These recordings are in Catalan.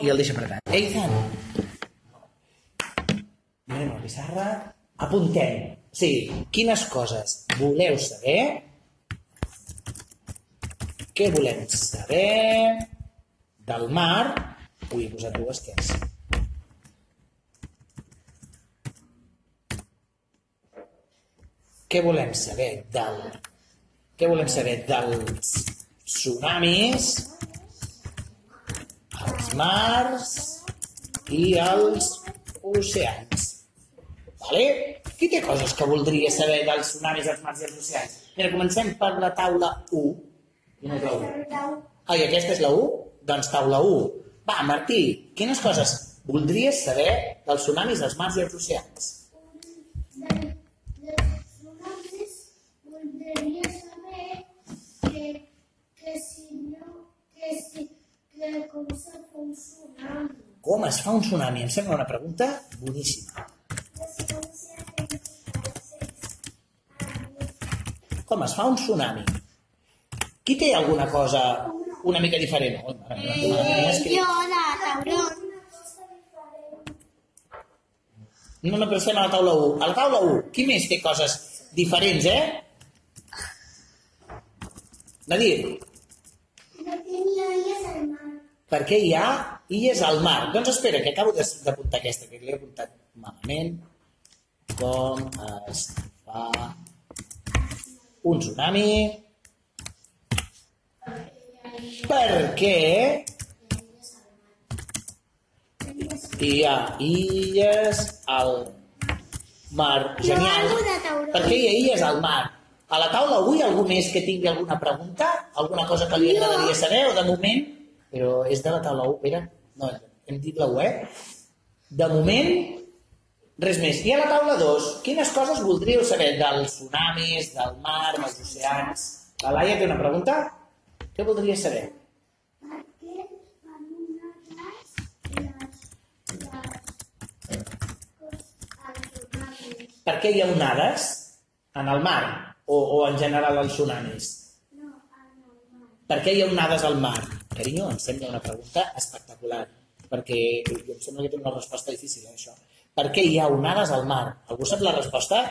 i el deixa apretat. Ethan! Mirem la pissarra. Apuntem. Sí, quines coses voleu saber? Què volem saber del mar? Ui, he posat dues és. Què volem saber del... Què volem saber dels tsunamis, mars i els oceans? Vale? Qui té coses que voldria saber dels tsunamis, els mars i els oceans? Mira, comencem per la taula 1. Quina és la 1? Ah, i aquesta és la 1? Doncs taula 1. Va, Martí, quines coses voldries saber dels tsunamis, els mars i els oceans? voldria saber que, que si com se fa un tsunami. Com es fa un tsunami? Em sembla una pregunta boníssima. Com es fa un tsunami? Qui té alguna cosa una mica diferent? Oh, mare escrit. Jo, de tauró. No, no, però estem a la taula 1. A la taula 1, qui més té coses diferents, eh? Nadir, n'hi ha illes al mar. Per què hi ha illes al mar? Doncs espera, que acabo de- d'apuntar aquesta, que l'he apuntat malament. Com es fa un tsunami? Perquè hi ha illes al mar. Genial. algo de tauró. Per què hi ha illes al mar? A la taula avui algú més que tingui alguna pregunta? Alguna cosa que li agradaria saber o de moment? Però és de la taula 1, Pere. No, hem dit la 1, eh? De moment, res més. I a la taula 2, quines coses voldríeu saber dels tsunamis, del mar, dels oceans? La Laia té una pregunta? Què voldria saber? Per què hi ha onades en el mar? O, o en general els tsunamis? No, en el mar. Per què hi ha onades al mar? Carinyo, em sembla una pregunta espectacular, perquè jo em sembla que té una resposta difícil, eh, això. Per què hi ha onades al mar? Algú sap la resposta?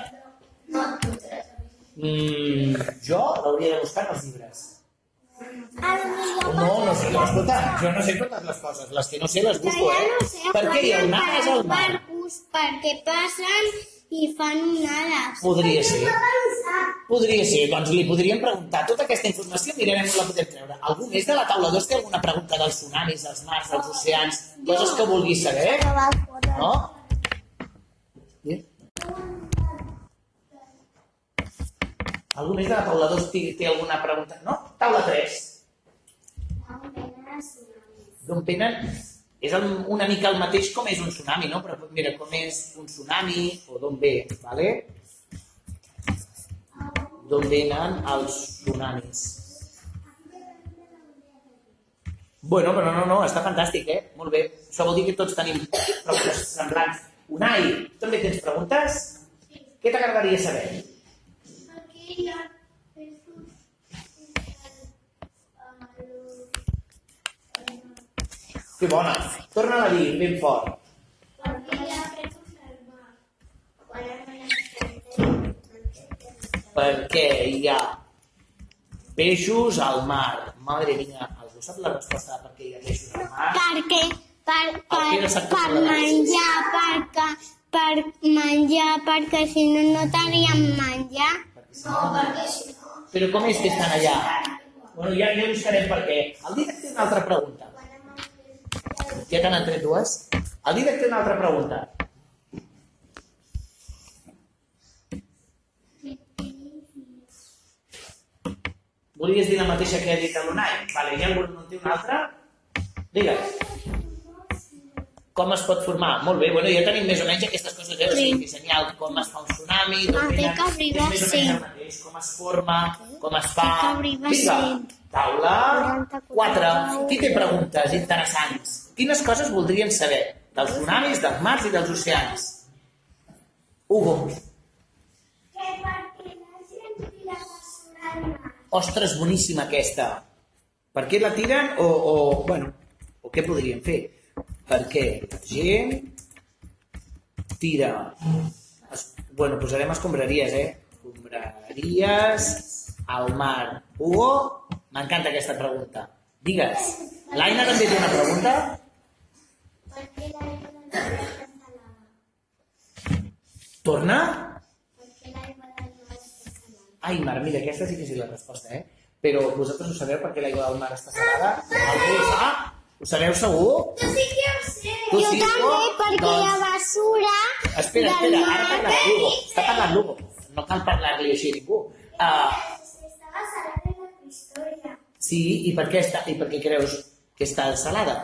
Mm, jo l'hauria de buscar en els llibres. No, no sé, no, escolta, jo no sé totes les coses, les que no sé les busco, eh? no sé, per què hi ha onades al mar? barcos perquè passen i fan onades. Podria ser. Podria ser, doncs li podríem preguntar tota aquesta informació, mirarem on la podem treure. Algú més de la taula 2 té alguna pregunta dels tsunamis, dels mars, dels oceans, coses que vulgui saber? No? Sí? Algú més de la taula 2 té, té alguna pregunta? No? Taula 3. D'on venen? És el, una mica el mateix com és un tsunami, no? Però mira, com és un tsunami o d'on ve, ¿vale? D'on venen els tsunamis. Bueno, però no, no, està fantàstic, eh? Molt bé. Això vol dir que tots tenim preguntes semblants. Unai, tu també tens preguntes? Què t'agradaria saber? Què hi ha Que bona. Torna a dir ben fort. Per què hi ha peixos al mar? Quan han perquè hi ha peixos al mar. Madre mia, algú sap la resposta de per què hi ha peixos al mar? Perquè per, per, per plegat. menjar, perquè, per menjar, perquè si no, no tenien menjar. No, perquè si no... Però com és que estan allà? Bueno, ja, ja buscarem per què. El Didac té una altra pregunta. Ja te n'han tret dues? El Didac té una altra pregunta. Volies dir la mateixa que ha dit l'Unai? Vale, hi ha algú té una altra? Digues. Com es pot formar? Molt bé, bueno, ja tenim més o menys aquestes coses, eh? O sigui, dissenyar com es fa un tsunami, d'on Ah, que arribar és més o a menys el mateix, com es forma, com es fa... Que a Vinga, taula 40, 4. Qui té preguntes interessants? Quines coses voldrien saber? Dels tsunamis, dels mars i dels oceans? Hugo. Ostres, boníssima aquesta. Per què la tiren o, o, bueno, o què podríem fer? per què la gent tira... Es, bueno, posarem escombraries, eh? Escombraries al mar. Hugo, m'encanta aquesta pregunta. Digues. L'Aina també té una pregunta? Per què l'aigua salada? Torna? Ai, Mar, mira, aquesta sí que sí la resposta, eh? Però vosaltres ho sabeu perquè l'aigua del mar està salada? Algú ho sap? Ho sabeu segur? Jo sí que ho sé. Tu Jo sí, també, Hugo? perquè Doncs- la basura Espera, espera, ara parla l'Hugo. Està parlant l'Hugo. No cal parlar-li així a ningú. Uh, Estava salada en la història. sí, i per què, està, i per què creus que està salada?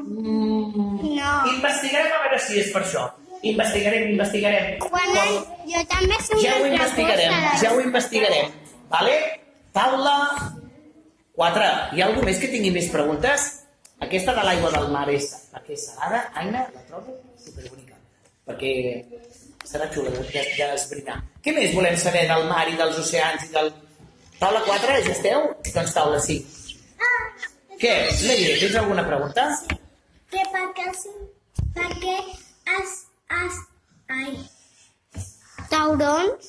No. No. Investigarem a veure si és per això. Investigarem, investigarem. Quan el... Jo també sé Ja ho una altra investigarem, cosa. ja ho investigarem. Vale? Taula 4. Hi ha algú més que tingui més preguntes? Aquesta de l'aigua del mar és, perquè és salada, Aina, la trobo superbonica. Perquè serà xula de- de- d'esbrinar. Què més volem saber del mar i dels oceans i del... Taula 4, ja esteu? Doncs taula 5. Què? Leire, tens alguna pregunta? Que per què, els- per què es, es, ai, Taurons?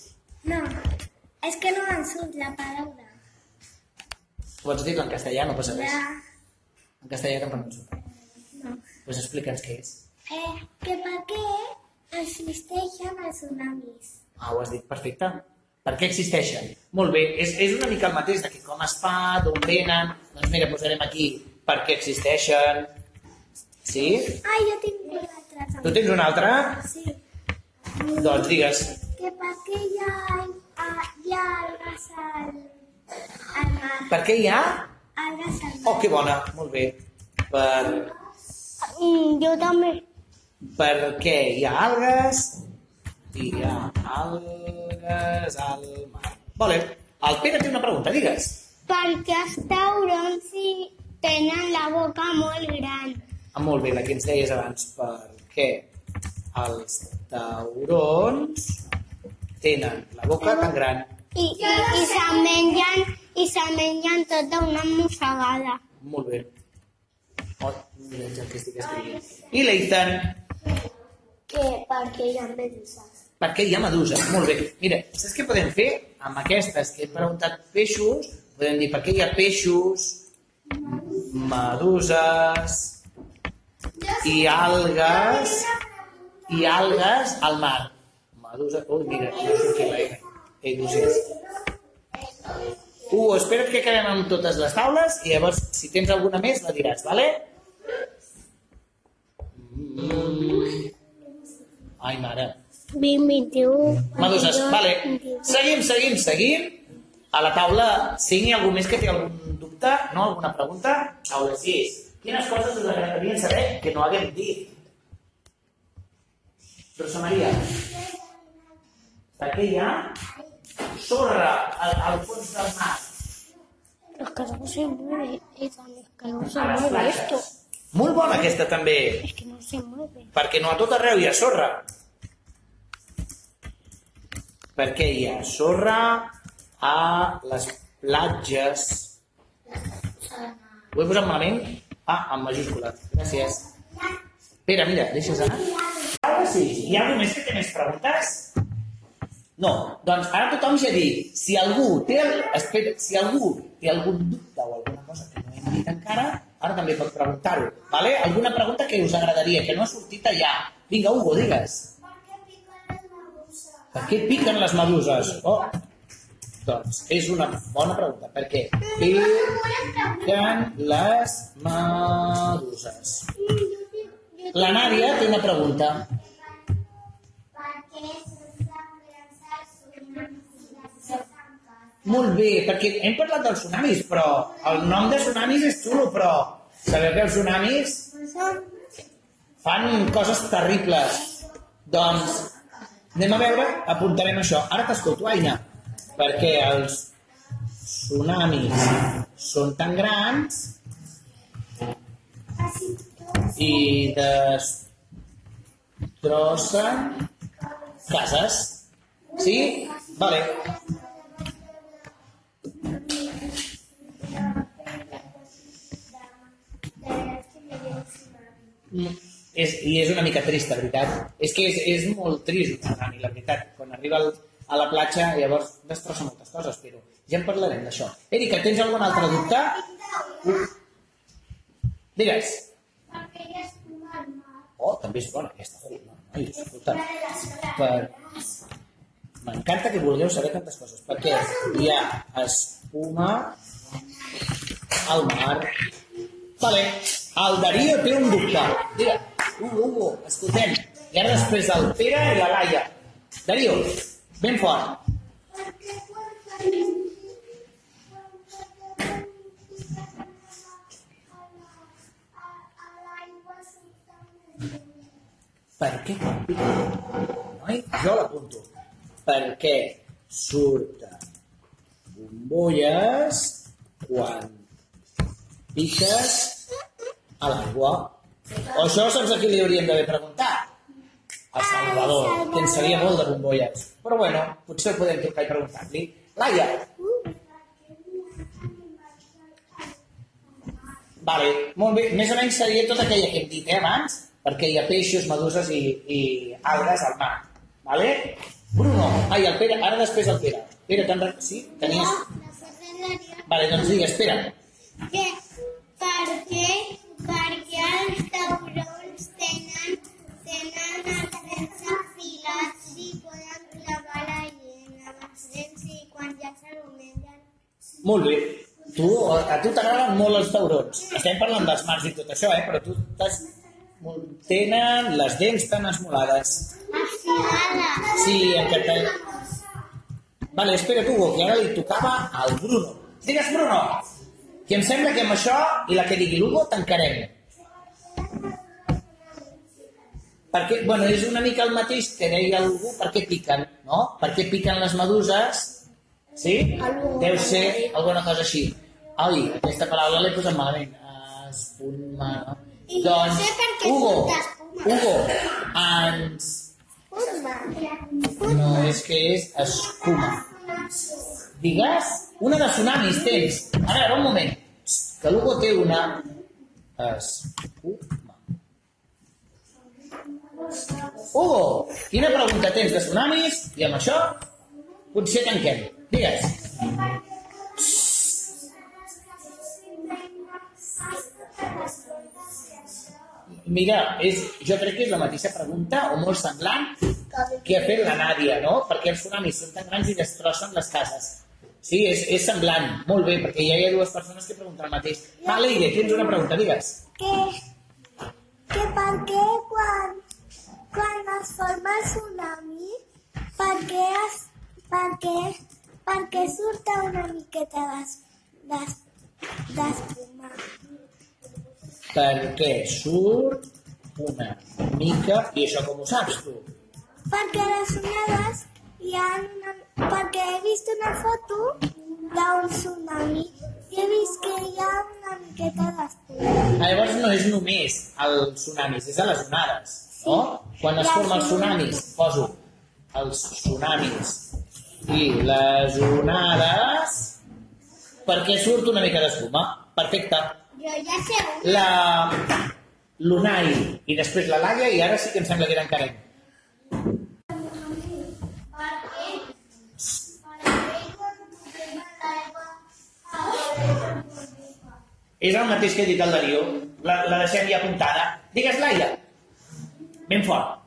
no, és que no em surt la paraula. Pots dir-ho en castellà, no passa res. La, En castellà tampoc no ens surt. no. Doncs explica'ns què és. Eh, que per què existeixen els tsunamis? Ah, ho has dit, perfecte. Per què existeixen? Molt bé, és, és una mica el mateix de que com es fa, d'on venen... Doncs mira, posarem aquí per què existeixen. Sí? Ai, jo tinc una altra Tu també. tens una altra? Sí. Doncs digues. Que per què hi ha, ah, hi ha algues al, al mar? Per què hi ha? Algues al mar. Oh, que bona, molt bé. Per, Mm, jo també. per què hi ha algues? Hi ha algues al mar. Vale. El Pere té una pregunta, digues. Perquè els taurons tenen la boca molt gran. Ah, molt bé, la que ens deies abans. Per què els taurons tenen la boca tan gran? I, i, i se'n mengen, i se'n mengen tota una mossegada. Molt bé. Oh, mira el que estic escrivint. I l'Ethan, Que perquè hi ha meduses. per què hi ha meduses? Molt bé. Mira, saps què podem fer? Amb aquestes que hem preguntat peixos, podem dir per què hi ha peixos, meduses i algues i algues al mar. Medusa... Ui, mira, no sé què la Ei, Lucís. Uh, espera't que acabem amb totes les taules i llavors, si tens alguna més, la diràs, vale? Mm. Ai, mare. 20, 21... Meduses, 22, vale. 22. Seguim, seguim, seguim. A la taula 5 hi ha algú més que té algun dubte? No? Alguna pregunta? Taula 6. Quines coses us agradaria saber que no haguem dit? Rosa Maria. Què hi ha sorra al, al fons del mar? Es que no se mueve, Ethan, es que no se A les mueve esto. Molt bona aquesta també, Es que no se mueve. perquè no a tot arreu hi ha sorra. Per què hi ha sorra a les platges? Ho he posat malament? Ah, en majúscula. Gràcies. Pere, mira, deixes anar? Ara sí. Hi ha algú més que té més preguntes? No, doncs ara tothom ja dit, si algú té, el... espera, si algú té algun dubte o alguna cosa que no hem dit encara, ara també pot preguntar-ho, vale? Alguna pregunta que us agradaria, que no ha sortit allà. Vinga, Hugo, digues. Per què piquen les meduses? Oh, doncs és una bona pregunta. Per què piquen les meduses? La Nàdia té una pregunta. Perquè. Molt bé, perquè hem parlat dels tsunamis, però el nom de tsunamis és xulo, però sabeu que els tsunamis fan coses terribles. Doncs anem a veure, apuntarem això. Ara t'escolto, Aina, perquè els tsunamis són tan grans i destrossen cases. Sí? Vale. Mm, És, I és una mica trist, la veritat. És que és, és molt trist la veritat. Quan arriba al, a la platja, llavors destrossa moltes coses, però ja en parlarem d'això. Erika, tens algun altre dubte? Digues. Oh, també és bona aquesta. No, escolta. Per... M'encanta que vulgueu saber tantes coses, perquè hi ha espuma al mar. Vale, el Darío té un dubte. Mira, Hugo, Hugo, escoltem. I ara després el Pere i la Laia. Darío, ben fort. Per què pica? Noi, jo l'apunto. Perquè surten bombolles quan piques a l'aigua. O això saps a qui li hauríem d'haver preguntat? A Salvador, que en sabia molt de bombolles. Però bueno, potser el podem trucar i preguntar-li. Laia, Vale, molt bé. Més o menys seria tot aquella que hem dit eh, abans, perquè hi ha peixos, meduses i, i algues al mar. Vale? Bruno, ai, el Pere, ara després el Pere. Pere, rec... Sí? Tenies... Vale, doncs digues, Pere. Que, per què? Perquè els taurons tenen els dents afilats i poden clavar la amb els dents i quan ja se. Molt bé. Tu, a tu t'agraden molt els taurons. Estem parlant dels mars i tot això, eh? Però tu t'has... Tenen les dents tan esmolades. Sí, en català. Vale, espera tu, que ara li tocava al Bruno. Digues, Bruno! Que em sembla que amb això i la que digui l'Hugo tancarem. Perquè, bueno, és una mica el mateix que deia algú, per què piquen, no? Per què piquen les meduses? Sí? Deu ser alguna cosa així. Ai, aquesta paraula l'he posat malament. Espuma... I no sé per què Hugo. Hugo, ens... No, és que és escuma. Digues, una de tsunamis tens. A veure, un moment. Que l'Hugo té una escuma. Hugo, quina pregunta tens de tsunamis? I amb això potser tanquem. Digues. Mira, és, jo crec que és la mateixa pregunta, o molt semblant, que ha fet la Nàdia, no? Perquè els tsunamis són tan grans i destrossen les cases. Sí, és, és semblant. Molt bé, perquè ja hi ha dues persones que pregunten el mateix. Va, Leire, tens una pregunta, digues. que, que per què quan, quan es forma el tsunami, per què, es, per què, per què surt una miqueta d'es- d'es- d'espuma? Perquè surt una mica... I això com ho saps, tu? Perquè les onades hi ha una, perquè he vist una foto d'un tsunami i he vist que hi ha una miqueta d'espuma. Llavors no és només els tsunamis, és a les onades, no? Quan es formen els tsunamis, poso els tsunamis i les onades perquè surt una mica d'espuma. Perfecte. Jo ja sé un. La l'Unai i després la Laia i ara sí que em sembla que a l'aigua És el mateix que he dit el Darío. La, la deixem ja apuntada. Digues, Laia. Ben fort.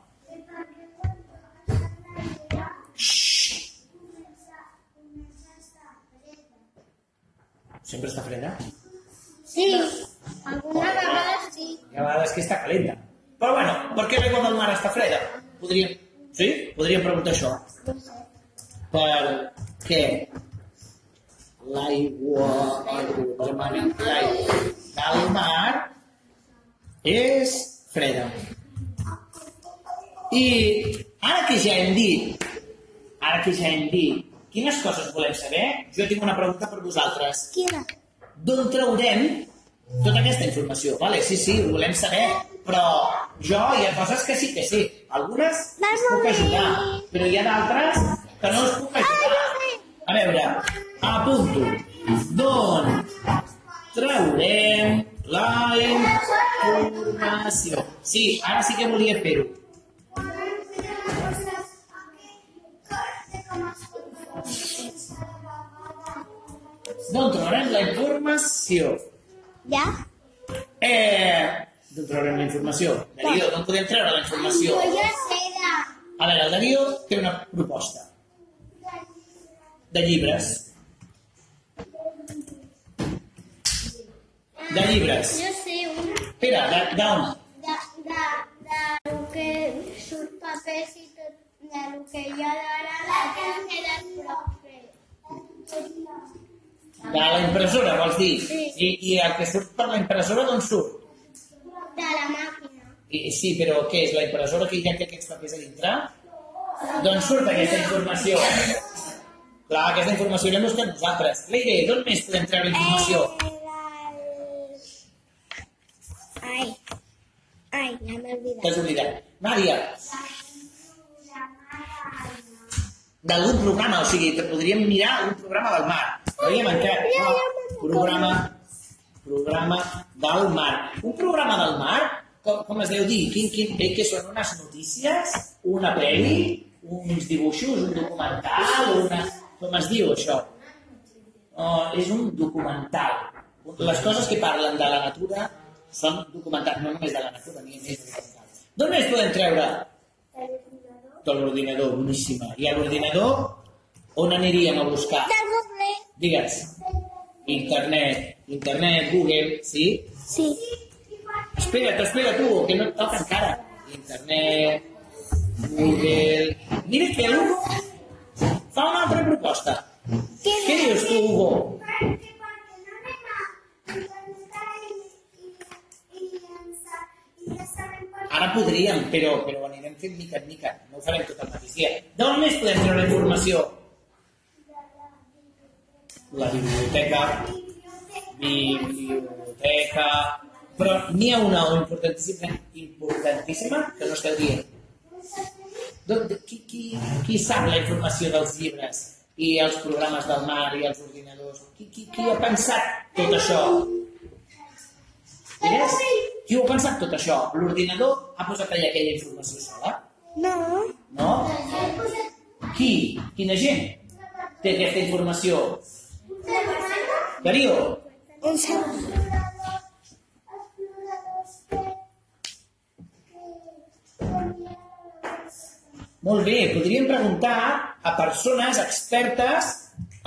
Sempre està freda? Sí, alguna vegada sí. Hi ha vegades que està calenta. Però bueno, per què l'aigua del mar està freda? Podríem... Sí? Podríem preguntar això. Per què l'aigua l'aigua del mar és freda? I ara que ja hem dit, ara que ja hem dit quines coses volem saber, jo tinc una pregunta per vosaltres. Quina? D'on traurem tota aquesta informació? Vale, sí, sí, ho volem saber, però jo hi ha coses que sí que sé. Algunes us puc ajudar, però hi ha d'altres que no us puc ajudar. A veure, apunto. D'on traurem la informació? Sí, ara sí que volia fer-ho. D'on traurem la informació? Ja? Eh, d'on traurem la informació? Darío, d'on podem treure la informació? Jo ja sé de... A veure, el Darío té una proposta. De llibres. De llibres. Jo sé una. Espera, de- d'on? De, de, de lo que surt papers i tot, de lo que hi ha d'ara, la classe del profe. De la impressora, vols dir? Sí. I, I el que surt per la impressora d'on surt? De la màquina. I, sí, però què és? La impressora que ja té aquests papers a dintre? D'on surt aquesta informació? Clar, aquesta informació l'hem buscat nosaltres. Leire, d'on més podem treure informació? Eh. Ai. Ai, ja m'he oblidat. T'has oblidat. Nàdia, d'algun programa, o sigui, que podríem mirar algun programa del mar. Entrat. Ja, ja, No, programa, programa del mar. Un programa del mar, com, com es deu dir? Quin, quin, eh, que són unes notícies, una pel·li, uns dibuixos, un documental, una... Com es diu això? Oh, és un documental. Les coses que parlen de la natura són documentals, no només de la natura, ni més documentals. D'on més podem treure? De l'ordinador, boníssima. I a l'ordinador, on aniríem a buscar? Del Google. Digues. Internet. Internet, Google, sí? Sí. Espera't, espera't, Hugo, que no et toca encara. Internet, Google... Mira que l'Hugo fa una altra proposta. Què Què dius tu, Hugo? Ara podríem, però, però anirem fent mica en mica. No ho farem tot el mateix dia. D'on més podem treure informació? La biblioteca, biblioteca... Però n'hi ha una importantíssima, importantíssima que no esteu dient. D'on- de- Qui, qui, qui sap la informació dels llibres i els programes del mar i els ordinadors? Qui, qui, qui ha pensat tot això? Digues? Qui ho ha pensat tot això? L'ordinador ha posat allà aquella informació sola? No. No? Qui? Quina gent té aquesta informació? Darío? Segon. Molt bé, podríem preguntar a persones expertes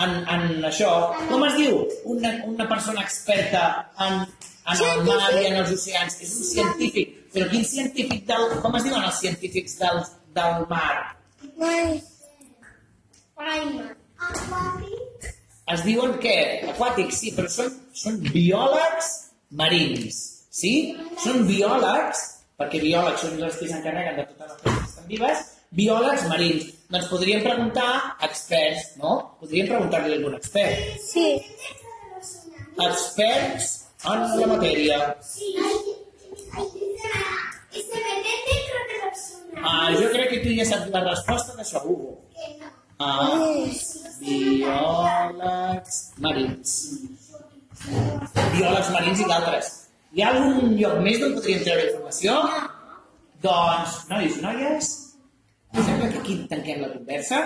en, en això. Com es diu una, una persona experta en, en el mar i en els oceans? És un científic. Però quin científic del... Com es diuen els científics del, del mar? Ai. Es diuen què? Aquàtics, sí, però són, són biòlegs marins, sí? Són biòlegs, perquè biòlegs són els que s'encarreguen de totes les coses que estan vives, biòlegs marins. Doncs podríem preguntar a experts, no? Podríem preguntar-li a algun expert. Sí. Experts en la matèria. Ah, jo crec que tu ja saps la resposta d'això, Hugo. Ah, biòlegs marins. Biòlegs marins i d'altres. Hi ha algun lloc més d'on podríem treure informació? Doncs, nois, noies, em sembla que aquí tanquem la conversa.